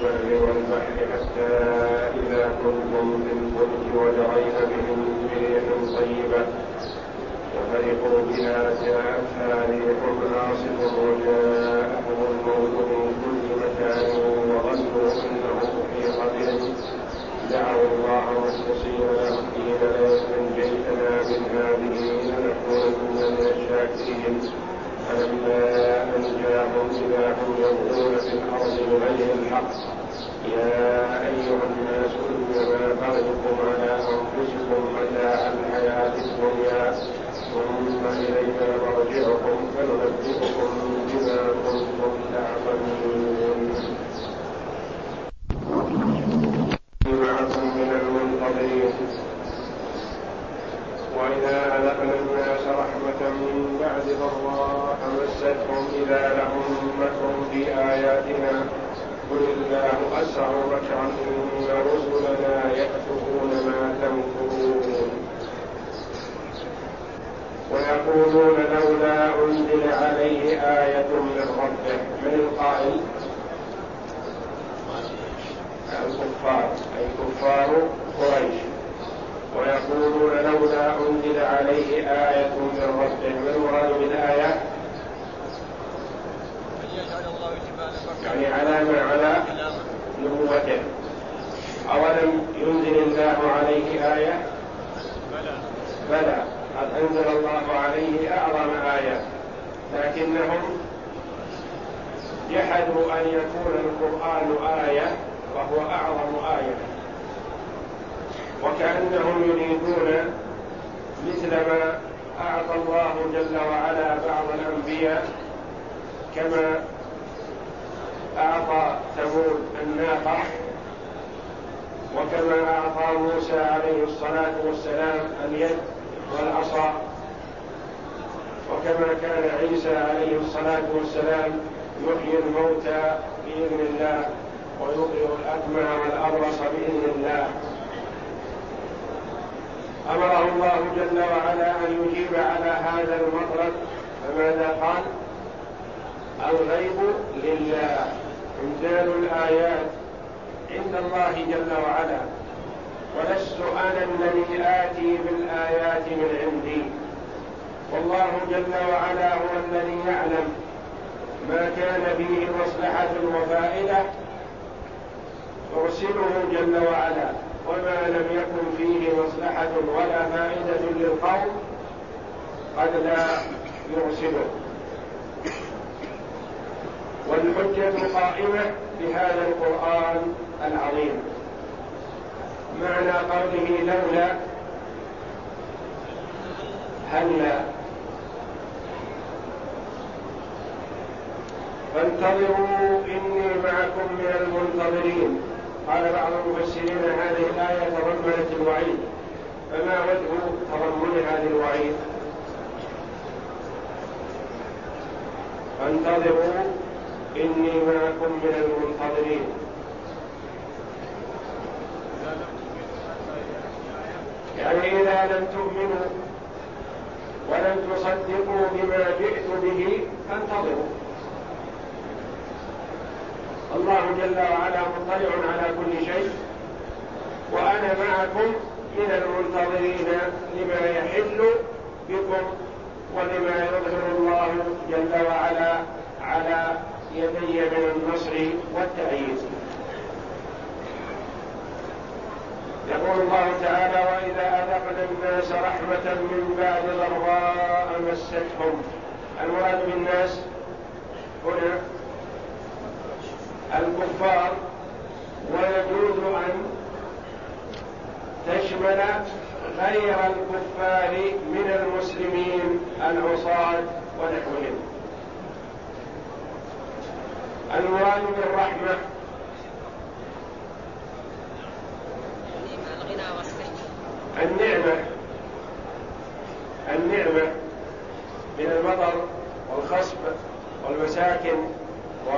البر والبحر حتى إذا كنتم في الفلك وجرين بهم بريح طيبة. وفرحوا بها جاءتها ريح عاصف وجاءهم الموت من كل مكان وظنوا أنه أحيط بهم دعوا الله مخلصين الدين لئن أنجيتنا من هذه لنكونن من الشاكرين. أنجاهم إذا هم يبغون في الأرض بغير الحق. يا أيها الناس إنما بغيكم على أنفسكم متاع الحياة الدنيا ثم إلينا مرجعكم فننبئكم بما كنتم تعملون. معكم من المنتظرين وإذا أذقنا الناس رحمة من بعد ضراء مستهم إذا لهم مكر في آياتنا. قل الله أسرع مكرا إن رسلنا يكتبون ما تنكرون ويقولون لولا أنزل عليه آية من ربه. من القائل؟ الكفار. أي كفار قريش. ويقولون لولا أنزل عليه آية من ربه ما المراد بالآية؟ يعني علامة على نبوته أولم ينزل الله عليه آية؟ بلى. بلى قد أنزل الله عليه أعظم آية؟ لكنهم جحدوا أن يكون القرآن آية وهو أعظم آية. وكأنهم يريدون مثل ما أعطى الله جل وعلا بعض الأنبياء كما أعطى ثمود الناقة وكما أعطى موسى عليه الصلاة والسلام اليد والعصا وكما كان عيسى عليه الصلاة والسلام يحيي الموتى بإذن الله ويبرئ الأكمى والأبرص بإذن الله. أمره الله جل وعلا أن يجيب على هذا المطلب فماذا قال؟ الغيب لله. إنزال الآيات عند الله جل وعلا. ولست أنا الذي آتي بالآيات من عندي. والله جل وعلا هو الذي يعلم ما كان فيه مصلحة وفائدة يرسله جل وعلا. وما لم يكن فيه مصلحة ولا فائدة للقوم قد لا يرسله والحجة قائمة بهذا القرآن العظيم. معنى قوله لولا هلا. فانتظروا إني معكم من المنتظرين. قال بعض المفسرين هذه الآية تضمنت الوعيد. فما وجه تضمنها للوعيد فانتظروا إني معكم من المنتظرين. يعني إذا لم تؤمنوا ولم تصدقوا بما جئت به فانتظروا. الله جل وعلا مطلع على كل شيء. وأنا معكم من المنتظرين لما يحل بكم ولما يظهر الله جل وعلا على يدي من النصر والتأييد. يقول الله تعالى وإذا أذقنا الناس رحمة من بعد ضراء مستهم المراد بالناس هنا الكفار ويجوز أن تشمل غير الكفار من المسلمين العصاة ونحوهم. المراد بالرحمة النعمة. النعمة من المطر والخصب والمساكن و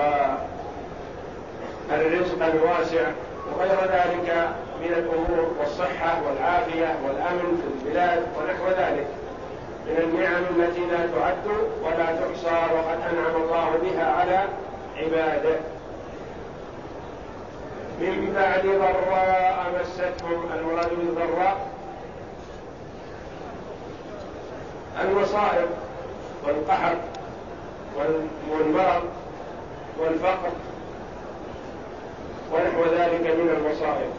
الرزق الواسع وغير ذلك من الأمور والصحة والعافية والأمن في البلاد ونحو ذلك. من النعم التي لا تعد ولا تحصى وقد أنعم الله بها على عباده. من بعد ضراء مستهم المراد بالضراء المصائب والقحط والمرض والفقر. ونحو ذلك من المصائب.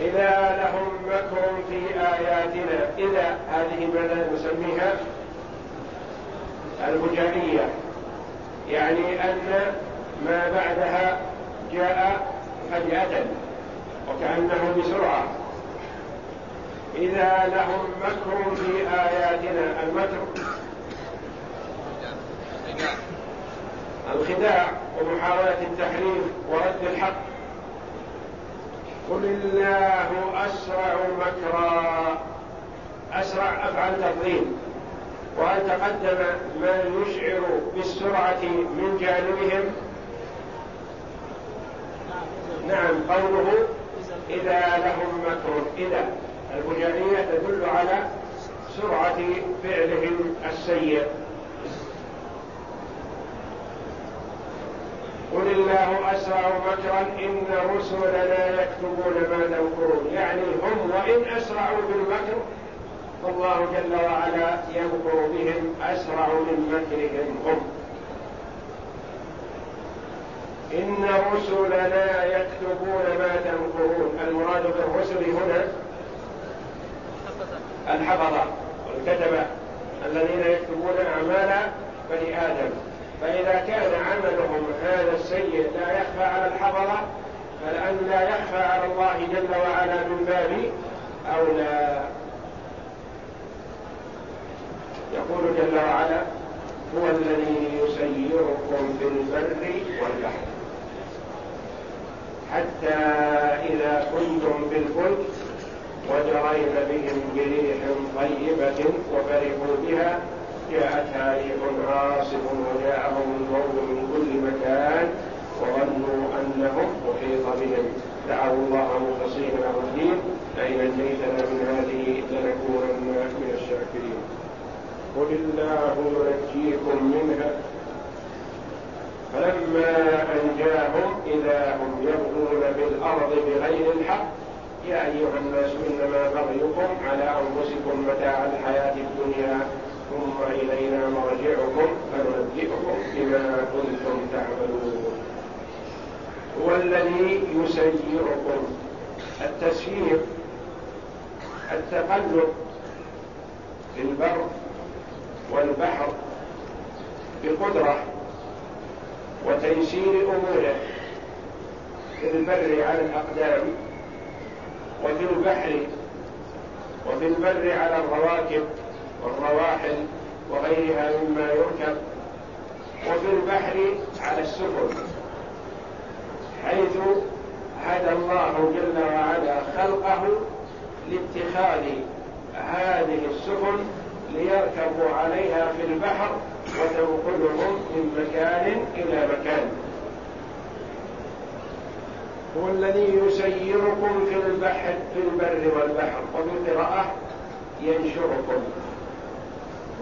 إذا لهم مكر في آياتنا إذا هذه ماذا نسميها؟ الفجائية يعني أن ما بعدها جاء فجأة وكأنه بسرعة. إذا لهم مكر في آياتنا المكر. الخداع. ومحاولة التحريف ورد الحق. قل الله أسرع مكرا. أسرع أفعل تفضيل. وهل تقدم ما يشعر بالسرعة من جانبهم. نعم قوله إذا لهم مكر. إذا الفجائية تدل على سرعة فعلهم السيء. قل الله أسرع مكرا إن رسلنا يكتبون ما تمكرون يعني هم وإن أسرعوا بالمكر فالله جل وعلا يمكر بهم أسرع من مكرهم هم. إن رسلنا يكتبون ما تمكرون المراد بالرسل هنا الحفظة والكتبة الذين يكتبون أعمال بني آدم. فإذا كان عملهم هذا السيء لا يخفى على الحفظة فلأن لا يخفى على الله جل وعلا من باب أولى يقول جل وعلا هو الذي يسيركم في البر والبحر حتى إذا كنتم بالفلك وجرين بهم بريح طيبة وفرحوا بها جاءتها ريح عاصف وجاءهم الموت من كل مكان وظنوا أنهم احيط بهم. دعوا الله مخلصين له الدين. لئن نجيتنا من هذه لنكونن من الشاكرين. قل الله ينجيكم منها. فلما أنجاهم إذا هم يبغون في الأرض بغير الحق يا أيها الناس إنما بغيكم على أنفسكم متاع الحياة الدنيا. ثم إلينا مرجعكم فننبئكم بما كنتم تعملون. هو الذي يسيركم. التسيير التقلب في البر والبحر بقدرة وتيسير أموره في البر على الأقدام وفي البحر وفي البر على الرواكب. والرواحل وغيرها مما يركب وفي البحر على السفن حيث هدى الله جل وعلا خلقه لاتخاذ هذه السفن ليركبوا عليها في البحر وتنقلهم من مكان إلى مكان. هو الذي يسيركم في البحر في البر والبحر وفي قراءه ينشركم.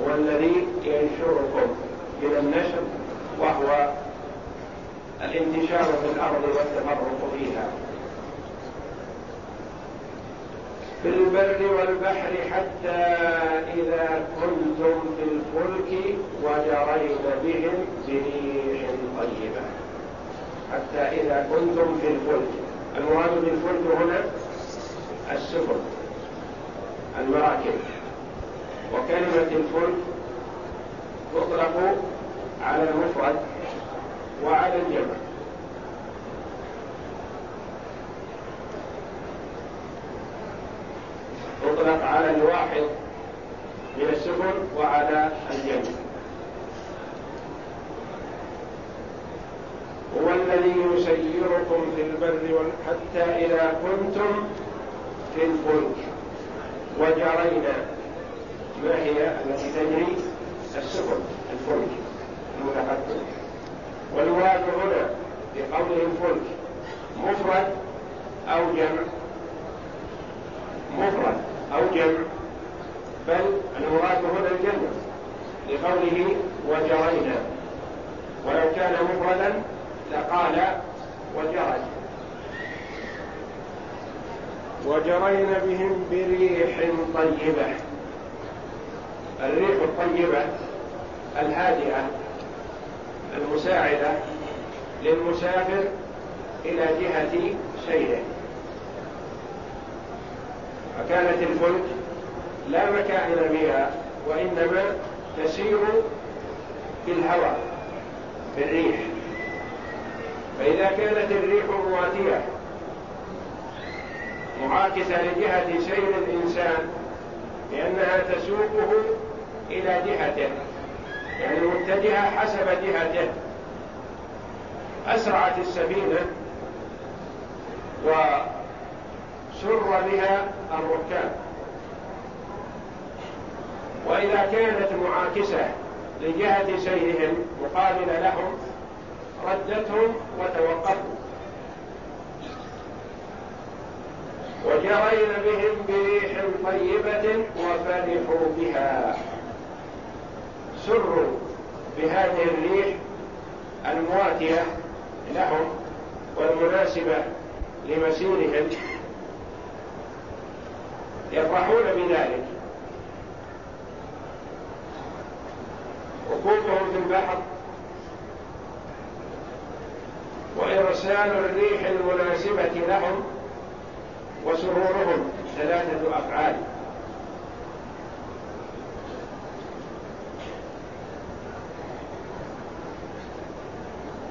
هو الذي ينشركم من النشر وهو الانتشار في الأرض والتفرق فيها. في البر والبحر حتى إذا كنتم في الفلك وجرين بهم بريح طيبة. حتى إذا كنتم في الفلك. المراد بالفلك هنا السفن المراكب. وكلمة الفلك تطلق على المفرد وعلى الجمع. تطلق على الواحد من السفن وعلى الجمع. هو الذي يسيركم في البر حتى إذا كنتم في الفلك وجرينا. ما هي التي تجري؟ السفن الفلك المتقدم. والمراد هنا بقوله الفلك مفرد أو جمع. مفرد أو جمع. بل المراد هنا الجمع لقوله وجرينا. ولو كان مفردا لقال وجرت وجرين بهم بريح طيبة. الطيبة الهادئة المساعدة للمسافر إلى جهة سيره فكانت الفلك لا مكائن بها وإنما تسير في الهواء بالريح فإذا كانت الريح مواتية معاكسة لجهة سير الإنسان لأنها تسوقه إلى جهته يعني متجهة حسب جهته. أسرعت السفينة وسر بها الركاب. وإذا كانت معاكسة لجهة سيرهم مقابلة لهم ردتهم وتوقفوا. وجرين بهم بريح طيبة وفرحوا بها. سروا بهذه الريح المواتية لهم والمناسبة لمسيرهم. يفرحون بذلك. ركوبهم في البحر. وإرسال الريح المناسبة لهم وسرورهم ثلاثة أفعال.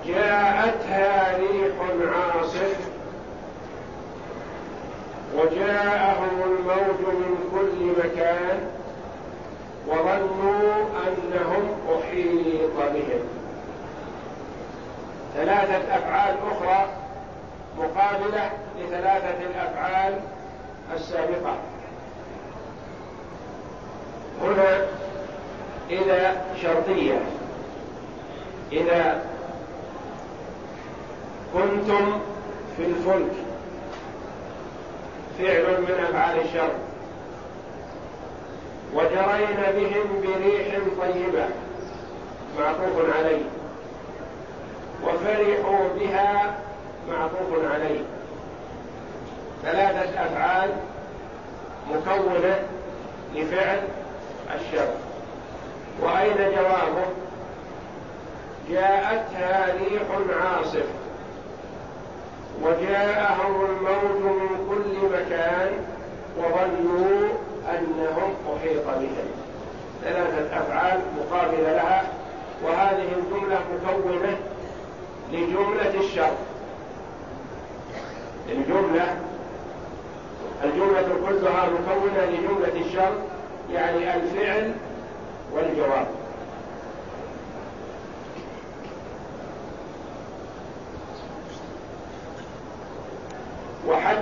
جاءتها ريح عاصف. وجاءهم الموج من كل مكان. وظنوا أنهم أحيط بهم. ثلاثة أفعال أخرى مقابلة لثلاثة الأفعال السابقة. هنا إذا شرطية إذا كنتم في الفلك. فعل من أفعال الشر. وجرين بهم بريح طيبة. معطوف عليه. وفرحوا بها معطوف عليه. ثلاثة أفعال مكونة لفعل الشر. وأين جوابه؟ جاءتها ريح عاصف. وجاءهم الموت من كل مكان وظنوا أنهم أحيط بهم. ثلاثة أفعال مقابله لها وهذه الجملة مكونة لجملة الشر الجملة الجملة كلها مكونة لجملة الشر يعني الفعل والجواب.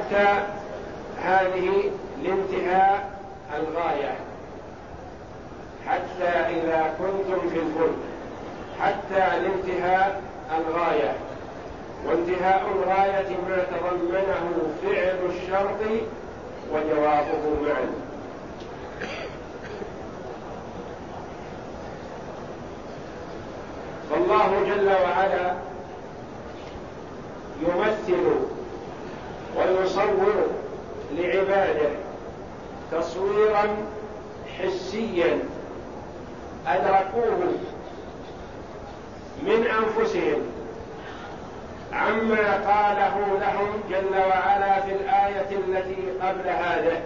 وحتى هذه لانتهاء الغاية. حتى إذا كنتم في الفلك. حتى لانتهاء الغاية. وانتهاء الغاية ما تضمنه فعل الشرط وجوابه معا. فالله جل وعلا يمثل ويصور لعباده تصويرا حسيا أدركوه من أنفسهم. عما قاله لهم جل وعلا في الآية التي قبل هذه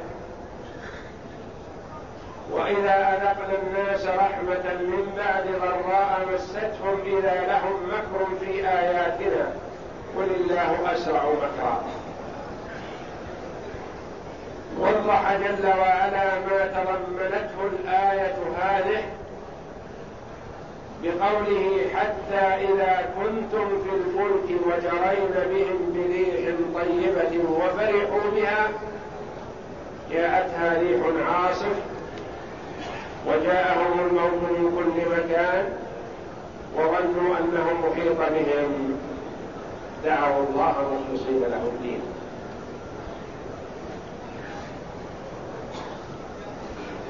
وإذا أذقنا الناس رحمة من بعد ضراء مستهم إذا لهم مكر في آياتنا. قل الله أسرع مكرا. وضح جل وعلا ما تضمنته الآية هذه بقوله حتى إذا كنتم في الفلك وجرين بهم بريح طيبة وفرحوا بها جاءتها ريح عاصف وجاءهم الموت من كل مكان وظنوا أنهم محيط بهم. دعوا الله مخلصين له الدين.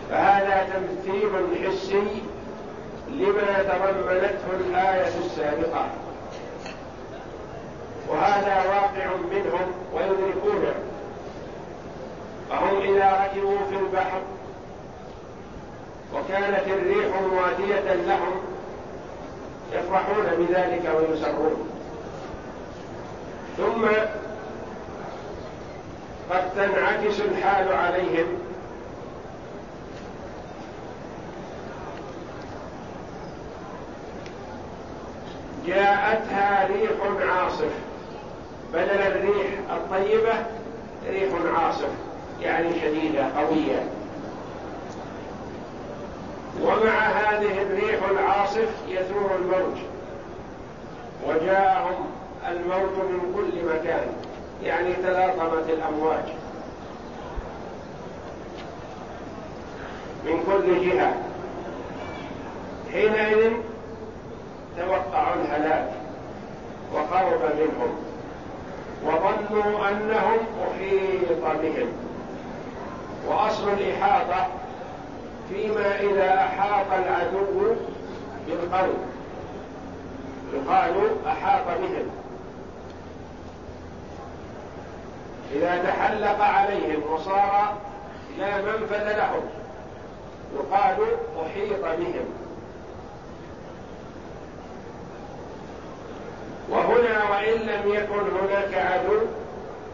فهذا تمثيل حسي لما تضمنته الآية السابقة. وهذا منهم ويدركونه. فهم إذا ركبوا في البحر وكانت الريح مواتية لهم يفرحون بذلك ويسرون. ثم قد تنعكس الحال عليهم جاءتها ريح عاصف. بدل الريح الطيبة ريح عاصف يعني شديدة قوية. ومع هذه الريح العاصف يثور الموج. وجاءهم الموت من كل مكان يعني تلاطمت الأمواج. من كل جهة. حينئذ توقعوا الهلاك وقرب منهم وظنوا أنهم أحيط بهم. وأصل الإحاطة فيما إذا أحاط العدو بالقوم. يقال أحاط بهم. إذا تحلق عليهم وصار لا منفذ لهم يقال أحيط بهم. وهنا وإن لم يكن هناك عدو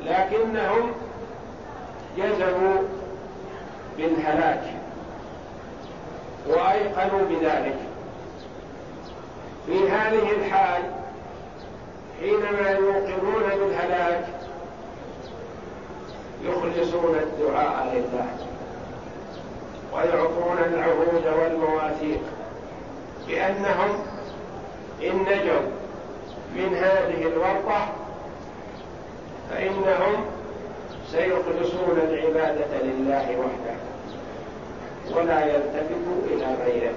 لكنهم جزموا بالهلاك وأيقنوا بذلك. في هذه الحال حينما يوقنون بالهلاك يخلصون الدعاء لله ويعطون العهود والمواثيق بأنهم إن نجوا. من هذه الورطة فإنهم سيخلصون العبادة لله وحده ولا يلتفتوا إلى غيره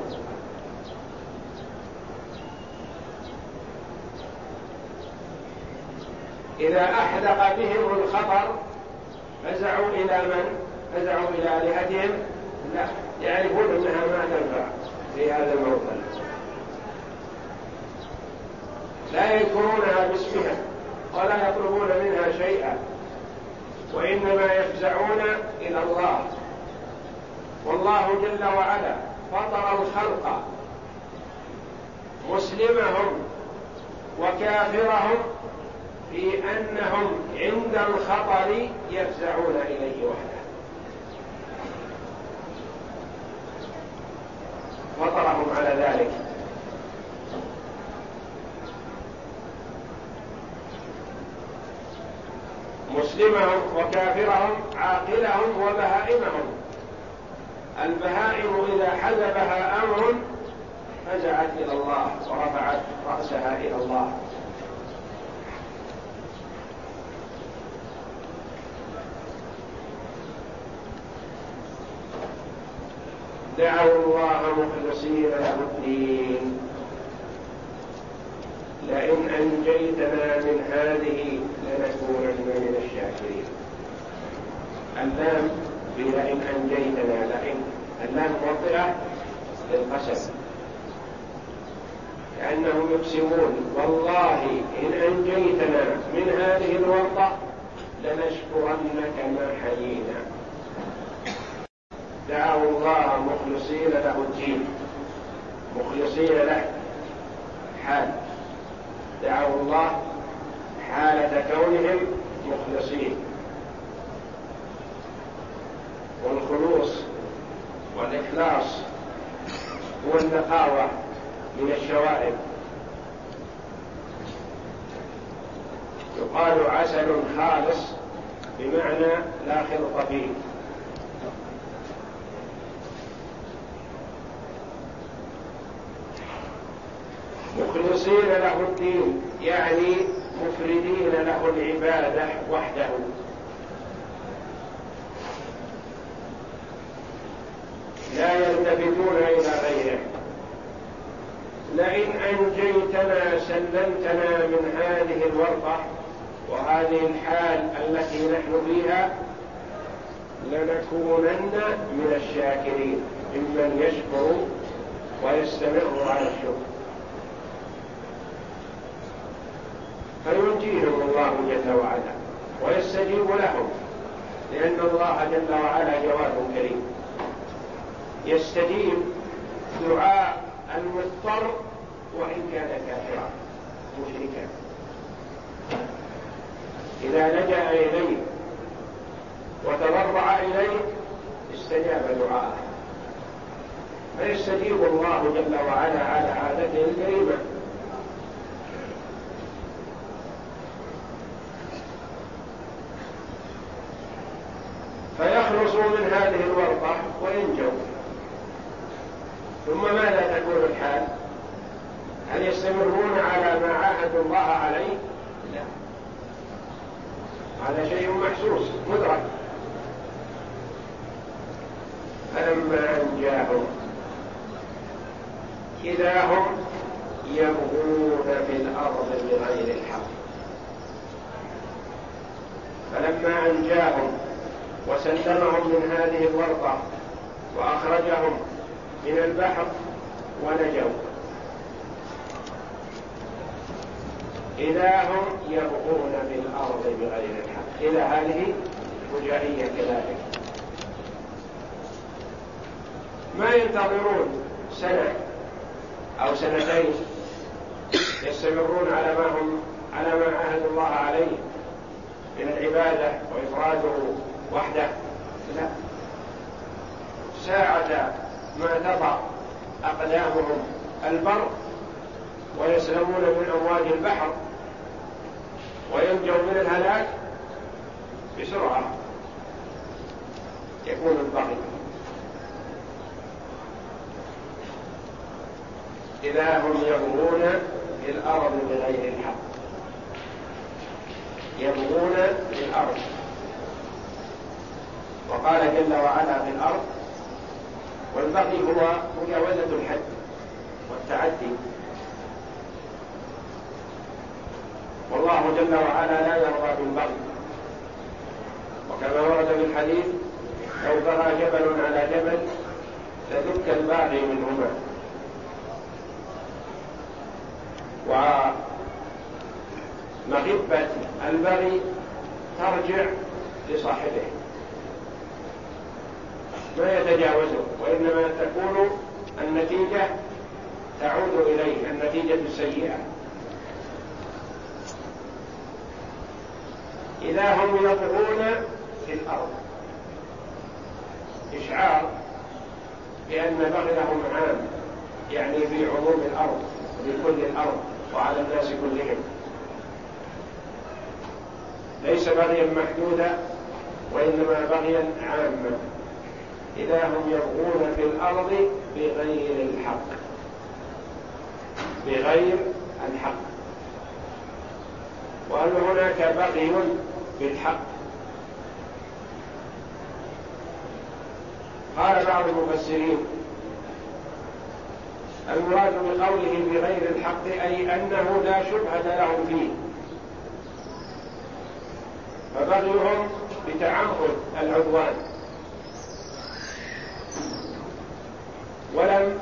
إذا أحدق بهم الخطر فزعوا إلى من؟ فزعوا إلى آلهتهم؟ لا يعرفون أنها ما تنفع في هذا الموطن لا يذكرونها باسمها ولا يطلبون منها شيئا وإنما يفزعون إلى الله. والله جل وعلا فطر الخلق مسلمهم وكافرهم في أنهم عند الخطر يفزعون إليه وحده. فطرهم على ذلك. مسلمهم وكافرهم عاقلهم وبهائمهم. البهائم إذا حذبها أمر فزعت إلى الله ورفعت رأسها إلى الله. دعوا الله مخلصين له الدين. لئن أنجيتنا من هذه لنكونن من الشاكرين. اللام لئن أنجيتنا لئن اللام موطئة للقسم كأنهم يقسمون والله إن أنجيتنا من هذه الورطة لنشكرنك ما حيينا دعوا الله مخلصين له الدين. مخلصين له. حال. دعوا الله حالة كونهم مخلصين. والخلوص والإخلاص هو النقاوة من الشوائب. يقال عسل خالص بمعنى لا خلط فيه. مخلصين له الدين يعني مفردين له العبادة وحده. لا يلتفتون إلى غيره. لئن أنجيتنا سلمتنا من هذه الورطة وهذه الحال التي نحن فيها لنكونن من الشاكرين. ممن يشكر ويستمر على الشكر. فينجيهم الله جل وعلا ويستجيب لهم لأن الله جل وعلا جواد كريم. يستجيب دعاء المضطر وإن كان كافرا مشركا. إذا لجأ إليه وتضرع إليه استجاب دعاءه. فيستجيب الله جل وعلا على عادته الكريمة فيخلصوا من هذه الورطة وينجوا ثم ماذا تكون الحال؟ هل يستمرون على ما عاهدوا الله عليه؟ لا. هذا شيء محسوس مدرك. فلما أنجاهم إذا هم يبغون في الأرض بغير الحق. فلما أنجاهم وسلمهم من هذه الورطة وأخرجهم من البحر ونجوا. إذا هم يبغون في الأرض بغير الحق. إذا هذه فجائية كذلك. ما ينتظرون سنة أو سنتين يستمرون على ما هم على ما عاهد الله عليه من العبادة وإفراده وحده. لا ساعة ما تضع أقدامهم البر ويسلمون من أمواج البحر وينجوا من الهلاك بسرعة. يكون البغي إذا هم يبغون في الأرض بغير الحق. يبغون في الأرض. وقال جل وعلا في الأرض والبغي هو مجاوزة الحد والتعدي. والله جل وعلا لا يرضى بالبغي. وكما ورد في الحديث لو بغى جبل على جبل لدك الباغي منهما. ومغبة البغي ترجع لصاحبه. ما يتجاوزه وإنما تكون النتيجة تعود إليه النتيجة السيئة. إذا هم يطغون في الأرض إشعار بأن بغيهم عام يعني في عموم الأرض في كل الأرض وعلى الناس كلهم. ليس بغيا محدودا وإنما بغيا عاما. إذا هم يبغون في الأرض بغير الحق. بغير الحق. وهل هناك بغي بالحق قال بعض المفسرين المراد بقوله بغير الحق أي أنه لا شبهة لهم فيه. فبغيهم بتعمد العدوان. ولم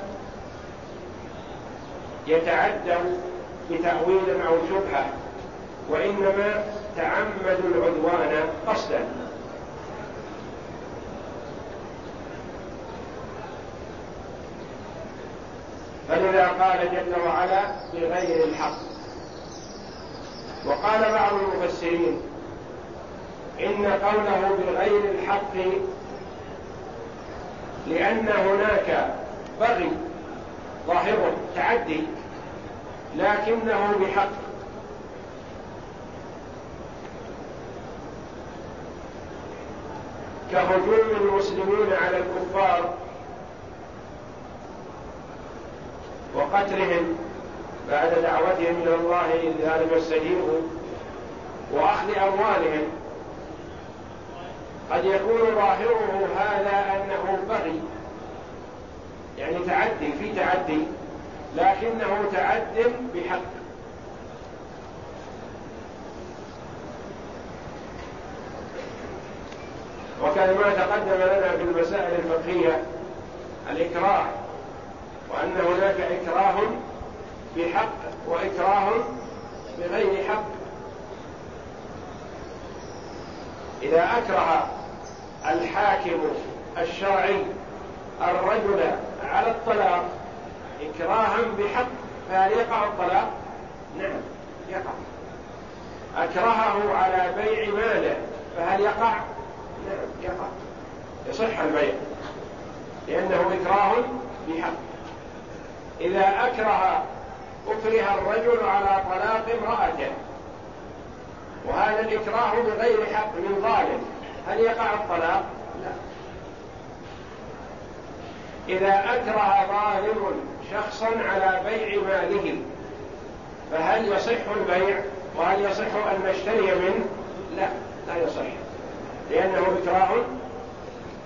يتعدوا بتأويل أو شبهة وإنما تعمدوا العدوان قصدا. فلذا قال جل وعلا بغير الحق. وقال بعض المفسرين إن قوله بغير الحق لأن هناك بغي ظاهر تعدي لكنه بحق. كهجوم المسلمين على الكفار وقتلهم بعد دعوتهم إلى الله لذلك استجيبوا وأخذ أموالهم. قد يكون ظاهره هذا أنه بغي. يعني تعدي في تعدي لكنه تعد بحق. وكان ما تقدم لنا في المسائل الفقهية الإكراه وأن هناك إكراه بحق وإكراه بغير حق. إذا أكره الحاكم الشرعي الرجل على الطلاق إكراها بحق فهل يقع الطلاق؟ نعم يقع أكرهه على بيع ماله فهل يقع؟ نعم يقع يصح البيع لأنه إكراه بحق إذا أكره أكره الرجل على طلاق امرأته وهذا الإكراه بغير حق من ظالم هل يقع الطلاق؟ لا إذا أكره ظالم شخصا على بيع ماله فهل يصح البيع وهل يصح أن نشتري منه؟ لا لا يصح لأنه إكراه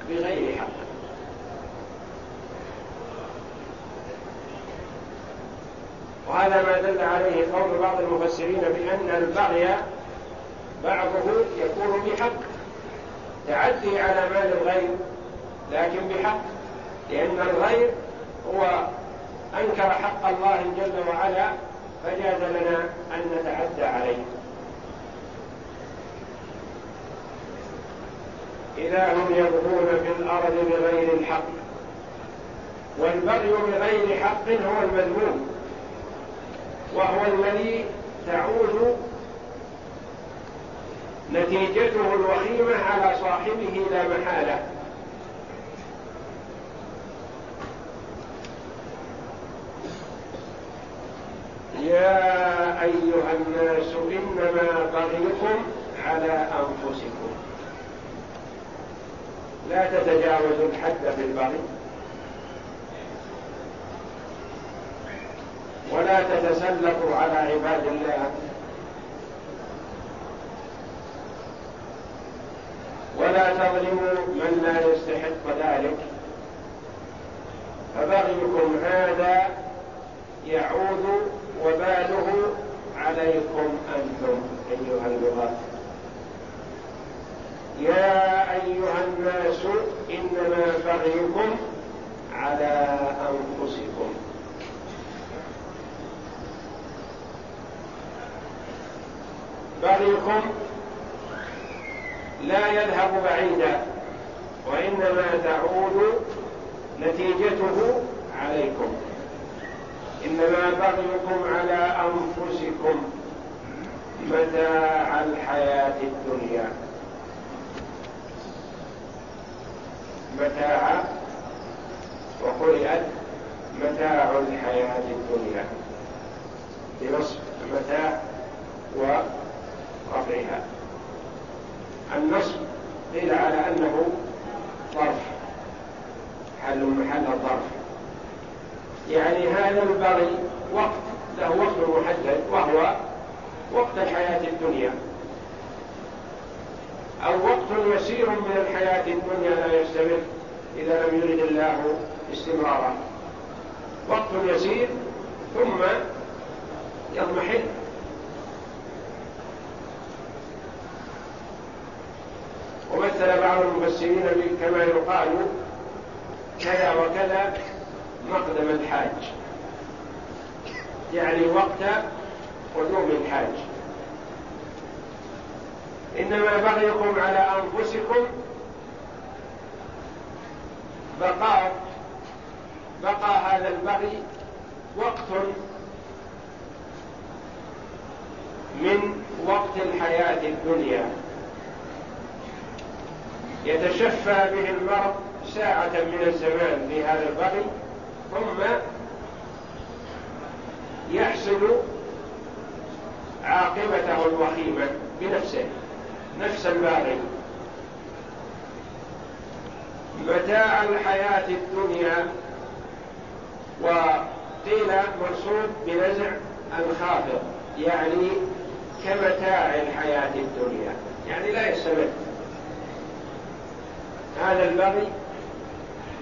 بغير حق وهذا ما دل عليه قول بعض المفسرين بأن البغي بعضه يكون بحق تعدي على مال الغير لكن بحق لأن الغير هو أنكر حق الله جل وعلا فجاز لنا أن نتعدى عليه. إذا هم يبغون في الأرض بغير الحق والبغي بغير حق هو المذموم وهو الذي تعود نتيجته الوخيمة على صاحبه لا محالة. يا أيها الناس إنما بغيكم على أنفسكم. لا تتجاوزوا الحد في البغي ولا تتسلطوا على عباد الله. ولا تظلموا من لا يستحق ذلك. فبغيكم هذا يعود وباله عليكم أنتم أيها اللغات يا أيها الناس إنما بغيكم على أنفسكم. بغيكم لا يذهب بعيدا وإنما تعود نتيجته عليكم. إنما بغيكم على أنفسكم متاع الحياة الدنيا. متاع وقرئت متاع الحياة الدنيا. بنصب متاع ورفعها النصب قيل على أنه ظرف حل محل الظرف يعني هذا البغي وقت له وقت محدد وهو وقت الحياة الدنيا. أو وقت يسير من الحياة الدنيا لا يستمر إذا لم يرد الله استمراره وقت يسير ثم يضمحل. ومثل بعض المفسرين كما يقال كذا وكذا مقدم الحاج. يعني وقت قدوم الحاج. إنما بغيكم على أنفسكم بقاء بقى هذا البغي وقت من وقت الحياة الدنيا. يتشفى به المرء ساعة من الزمان في هذا البغي ثم يحصل عاقبته الوخيمة بنفسه نفس الباغي متاع الحياة الدنيا وقيل مرصود بنزع الخافض يعني كمتاع الحياة الدنيا يعني لا يستمر. هذا البغي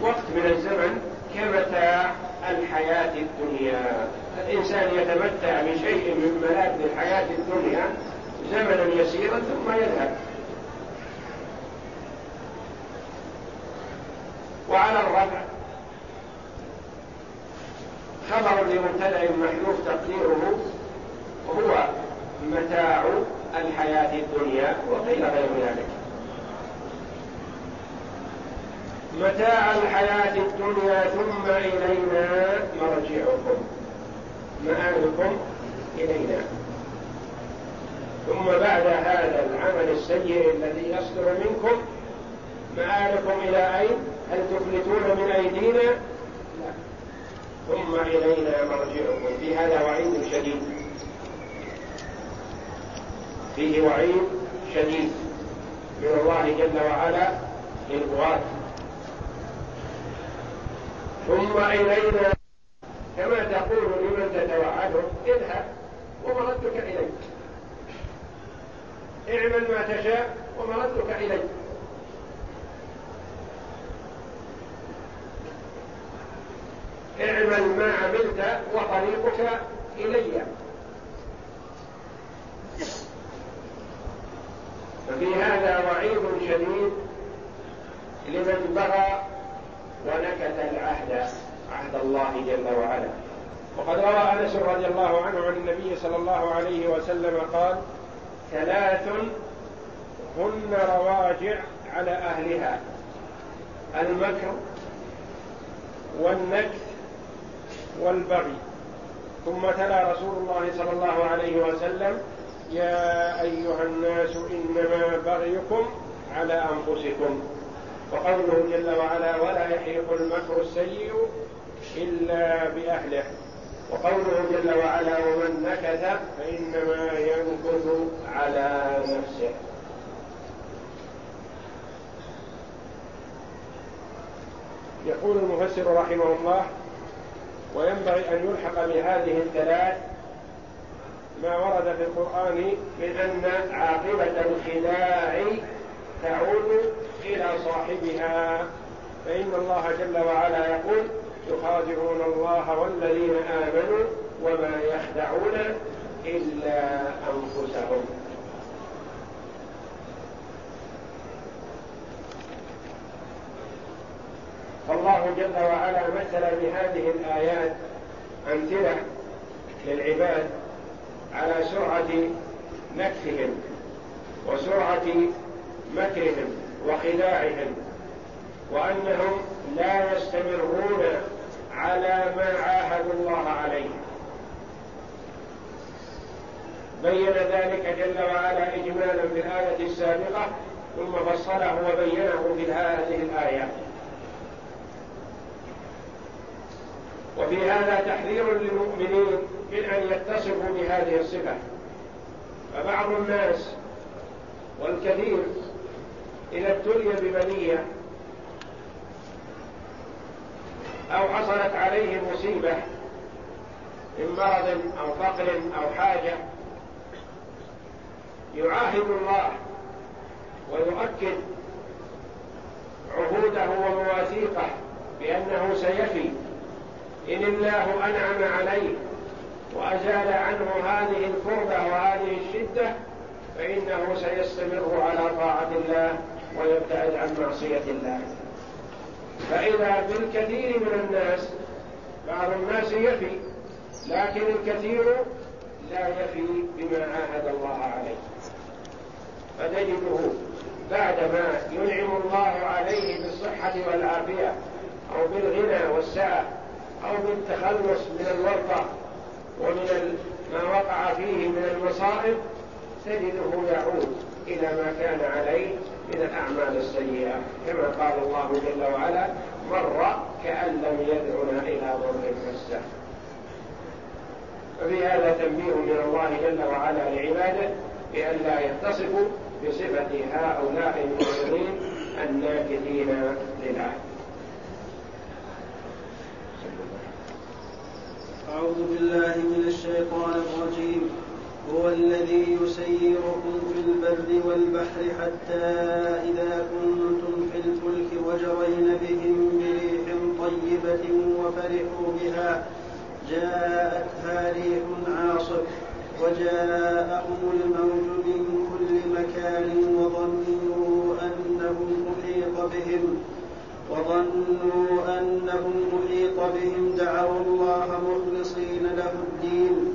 وقت من الزمن كمتاع الحياة الدنيا. الإنسان يتمتع بشيء من ملاذ الحياة الدنيا زمنا يسيرا ثم يذهب. وعلى الرفع. خبر لمبتدأ محذوف تقديره وهو متاع الحياة الدنيا وقيل غير ذلك. متاع الحياة الدنيا ثم إلينا مرجعكم مآلكم إلينا. ثم بعد هذا العمل السيء الذي يصدر منكم مآلكم إلى أين؟ هل تفلتون من أيدينا؟ لا. ثم إلينا مرجعكم. في هذا وعيد شديد. فيه وعيد شديد. من الله جل وعلا للغواة ثم إلينا كما تقول لمن تتوعده اذهب ومردك إليك. اعمل ما تشاء ومردك إليك. اعمل ما عملت وطريقك إلي. ففي هذا وعيد شديد لمن بغى ونكث العهد عهد الله جل وعلا. وقد روى أنس رضي الله عنه عن النبي صلى الله عليه وسلم قال ثلاث هن رواجع على أهلها. المكر والنكث والبغي. ثم تلا رسول الله صلى الله عليه وسلم يا أيها الناس إنما بغيكم على أنفسكم. وقوله جل وعلا ولا يحيق المكر السيء إلا بأهله. وقوله جل وعلا ومن نكث فإنما ينكث على نفسه. يقول المفسر رحمه الله وينبغي أن يلحق بهذه الثلاث ما ورد في القرآن من أن عاقبة الخداع تعود إلى صاحبها. فإن الله جل وعلا يقول يخادعون الله والذين آمنوا وما يخدعون إلا أنفسهم. فالله جل وعلا مثل بهذه الآيات أمثلة للعباد على سرعة نكثهم وسرعة مكرهم. وخداعهم وأنهم لا يستمرون على ما عاهدوا الله عليه. بين ذلك جل وعلا إجمالا في الآية السابقة ثم فصله وبينه في هذه الآيات وفي هذا تحذير للمؤمنين من أن يتصفوا بهذه الصفة. فبعض الناس والكثير إذا ابتلي ببلية أو حصلت عليه مصيبة من مرض أو فقر أو حاجة يعاهد الله ويؤكد عهوده ومواثيقه بأنه سيفي. إن الله أنعم عليه وأزال عنه هذه الكربة وهذه الشدة فإنه سيستمر على طاعة الله. ويبتعد عن معصية الله. فإذا بالكثير من الناس بعض الناس يفي لكن الكثير لا يفي بما عاهد الله عليه. فتجده بعدما ينعم الله عليه بالصحة والعافية أو بالغنى والسعة أو بالتخلص من الورطة ومن ما وقع فيه من المصائب تجده يعود إلى ما كان عليه من الأعمال السيئة كما قال الله جل وعلا مر كأن لم يدعنا إلى ضر مسه ففي هذا تنبيه من الله جل وعلا لعباده بأن لا يتصفوا بصفة هؤلاء المؤمنين الناكثين للعهد أعوذ بالله من الشيطان الرجيم. هو الذي يسيركم في البر والبحر حتى إذا كنتم في الفلك وجرين بهم بريح طيبة وفرحوا بها. جاءتها ريح عاصف وجاءهم الموج من كل مكان وظنوا أنهم محيط بهم. وظنوا أنهم محيط بهم. دعوا الله مخلصين له الدين.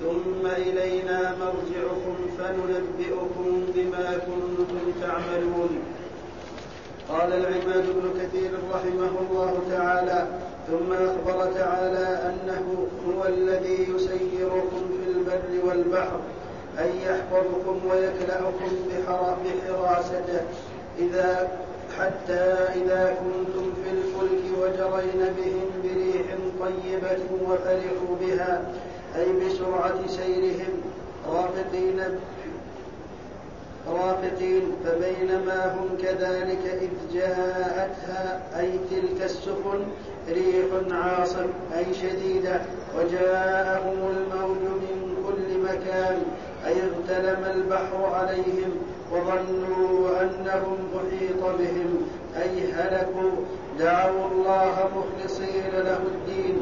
ثم إلينا مرجعكم فننبئكم بما كنتم تعملون. قال العماد بن كثير رحمه الله تعالى ثم أخبر تعالى أنه هو الذي يسيركم في البر والبحر أي يحفظكم ويكلأكم بحراسته إذا حتى إذا كنتم في الفلك وجرين بهم بريح طيبة وفرحوا بها. أي بسرعة سيرهم رافقين رافقين فبينما هم كذلك إذ جاءتها أي تلك السفن ريح عاصف أي شديدة وجاءهم الموج من كل مكان أي اغتلم البحر عليهم وظنوا أنهم أحيط بهم أي هلكوا دعوا الله مخلصين له الدين.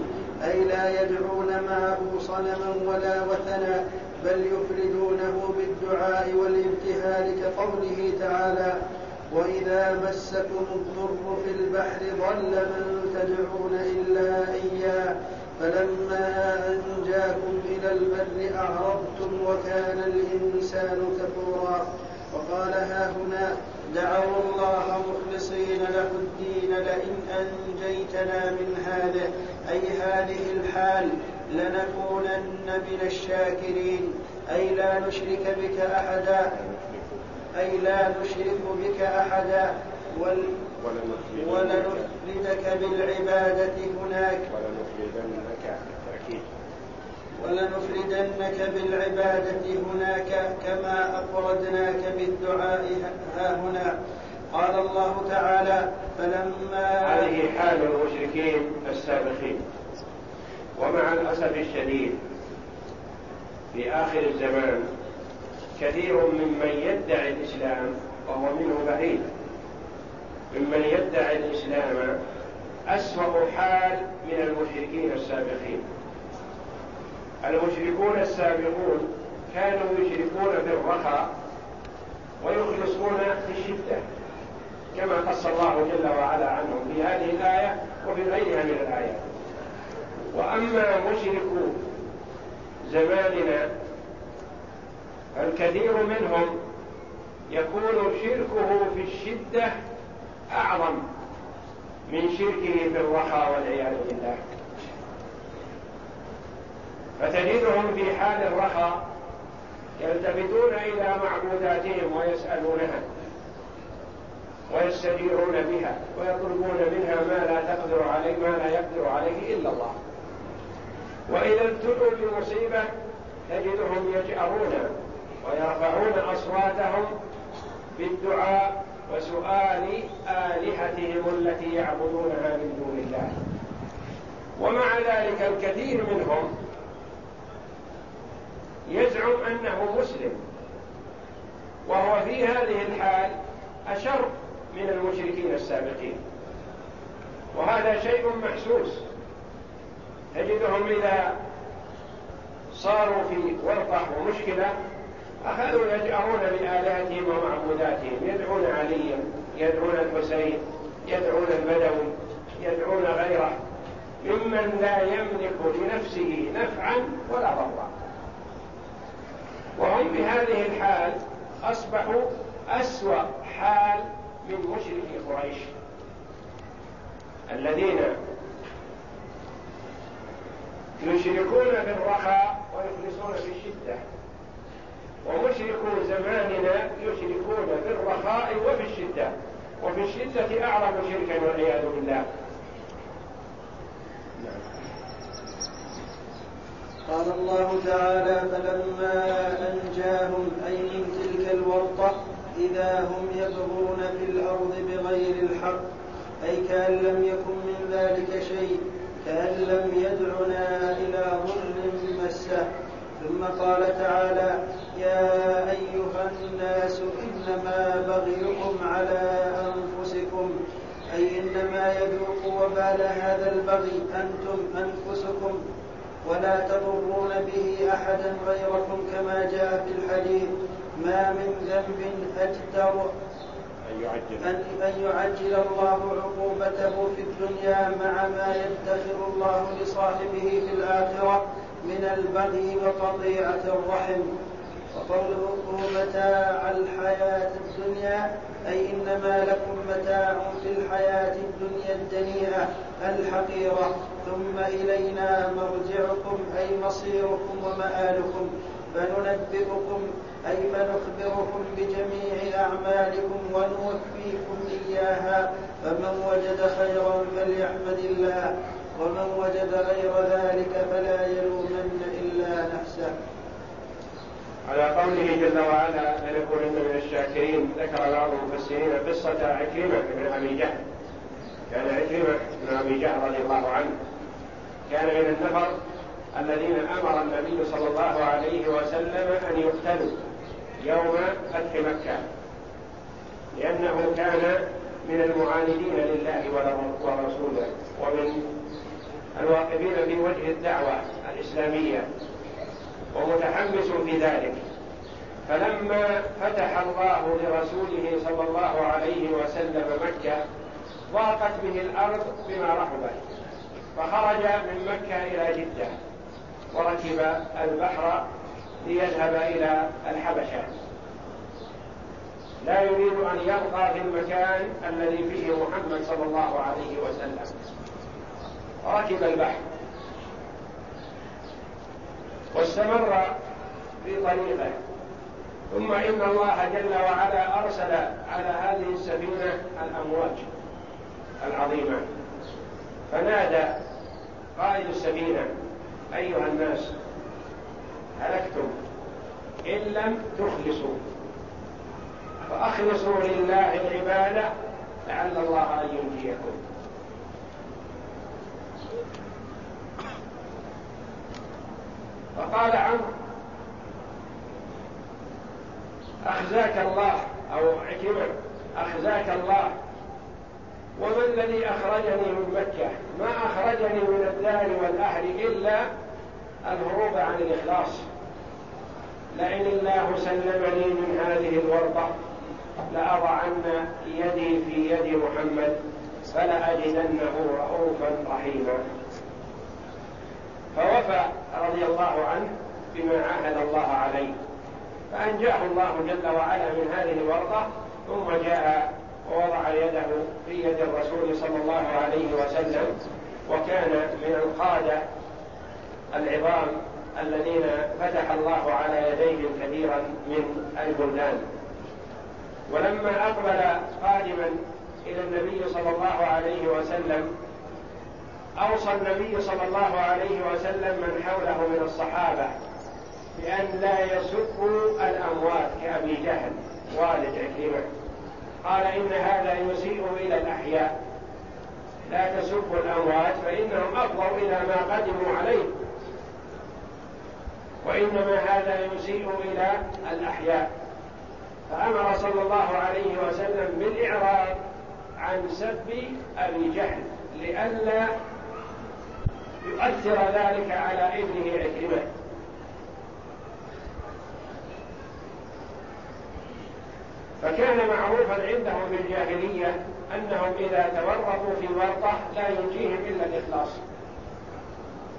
أي لا يدعون معه صنما ولا وثنا بل يفردونه بالدعاء والابتهال كقوله تعالى وإذا مسكم الضر في البحر ضل من تدعون إلا إياه فلما أنجاكم إلى البر أعرضتم وكان الإنسان كفورا. وقال ها هنا دعوا الله مخلصين له الدين لئن أنجيتنا من هذا أي هذه الحال لنكونن من الشاكرين. أي لا نشرك بك أحدا أي لا نشرك بك أحدا. ولنفردك بالعبادة هناك. ولنفردنك. ولنفردنك بالعبادة هناك كما أفردناك بالدعاء ها هنا. قال الله تعالى فلما هذه حال المشركين السابقين. ومع الأسف الشديد في آخر الزمان كثير ممن يدعي الإسلام وهو منه بعيد. ممن يدعي الإسلام أسوأ حال من المشركين السابقين. المشركون السابقون كانوا يشركون في الرخاء ويخلصون في الشدة كما قص الله جل وعلا عنهم في هذه الآية وفي غيرها من الآيات. وأما مشركو زماننا الكثير منهم يكون شركه في الشدة أعظم من شركه في الرخاء والعياذ بالله. فتجدهم في حال الرخاء يلتفتون إلى معبوداتهم ويسألونها ويستجيرون بها ويطلبون منها ما لا تقدر عليه ما لا يقدر عليه إلا الله. وإذا ابتلوا بمصيبة تجدهم يجأرون ويرفعون أصواتهم بالدعاء وسؤال آلهتهم التي يعبدونها من دون الله. ومع ذلك الكثير منهم يزعم أنه مسلم. وهو في هذه الحال أشر من المشركين السابقين. وهذا شيء محسوس. تجدهم إذا صاروا في ورطة ومشكلة أخذوا يجأرون بآلهتهم ومعبوداتهم. يدعون عليا يدعون الحسين يدعون البدوي يدعون غيره. ممن لا يملك لنفسه نفعا ولا ضرا. وهم بهذه الحال أصبحوا أسوأ حال من مشركي قريش. الذين يشركون بالرخاء ويخلصون في الشدة. ومشركو زماننا يشركون بالرخاء وفي الشدة. وفي الشدة أعظم شركا والعياذ بالله. قال الله تعالى فلما أنجاهم أي من تلك الورطة إذا هم يبغون في الأرض بغير الحق أي كأن لم يكن من ذلك شيء كأن لم يدعنا إلى ظلم مسه. ثم قال تعالى يا أيها الناس إنما بغيكم على أنفسكم أي إنما تذوقوا وبال هذا البغي أنتم أنفسكم. ولا تضرون به أحدا غيركم كما جاء في الحديث. ما من ذنب أجدر أن يعجل, أن يعجل الله عقوبته في الدنيا مع ما يدخر الله لصاحبه في الآخرة من البغي وقطيعة الرحم. وقوله متاع الحياة الدنيا أي إنما لكم متاع في الحياة الدنيا الدنيئة الحقيرة. ثم إلينا مرجعكم أي مصيركم ومآلكم. فننبئكم أي فنخبركم بجميع أعمالكم ونوفيكم إياها. فمن وجد خيرا فليحمد الله ومن وجد غير ذلك فلا نفسه على قوله جل وعلا لنكونن من الشاكرين؟ ذكر بعض المفسرين قصة عكرمة بن أبي جهل. كان عكرمة بن أبي جهل رضي الله عنه. كان من النفر الذين أمر النبي صلى الله عليه وسلم أن يقتلوا يوم فتح مكة. لأنه كان من المعاندين لله ورسوله ومن الواقفين في وجه الدعوة الإسلامية. ومتحمس في ذلك فلما فتح الله لرسوله صلى الله عليه وسلم مكة ضاقت به الأرض بما رحبت. فخرج من مكة إلى جدة وركب البحر ليذهب إلى الحبشة. لا يريد أن يبقى في المكان الذي فيه محمد صلى الله عليه وسلم. ركب البحر. واستمر في طريقه. ثم إن الله جل وعلا أرسل على هذه السفينة الأمواج العظيمة. فنادى قائد السفينة أيها الناس هلكتم إن لم تخلصوا. فأخلصوا لله العبادة لعل الله أن ينجيكم. فقال عمرو أخزاك الله أو عكرمة أخزاك الله. وما الذي أخرجني من مكة؟ ما أخرجني من الدار والأهل إلا الهروب عن الإخلاص. لئن الله سلمني من هذه الورطة لأضعن يدي في يد محمد فلأجدنه رؤوفا رحيما. فوفى رضي الله عنه بما عاهد الله عليه. فأنجاه الله جل وعلا من هذه الورطة ثم جاء ووضع يده في يد الرسول صلى الله عليه وسلم وكان من القادة العظام الذين فتح الله على يديهم كثيرا من البلدان. ولما أقبل قادما إلى النبي صلى الله عليه وسلم أوصى النبي صلى الله عليه وسلم من حوله من الصحابة بأن لا يسبوا الأموات كأبي جهل والد عكرمة. قال إن هذا يسيء إلى الأحياء. لا تسبوا الأموات فإنهم أفضوا إلى ما قدموا عليه. وإنما هذا يسيء إلى الأحياء. فأمر صلى الله عليه وسلم بالإعراض عن سب أبي جهل لئلا يؤثر ذلك على ابنه عكرمة. فكان معروفا عندهم في الجاهلية أنهم إذا تورطوا في ورطة لا ينجيهم إلا الإخلاص.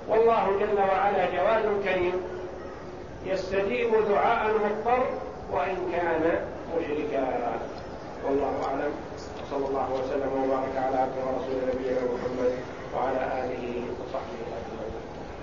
والله جل وعلا جواد كريم يستجيب دعاء المضطر وإن كان مشركا. والله أعلم. وصلى الله وسلم وبارك على عبده ورسول نبينا محمد. وعلى آله وصحبه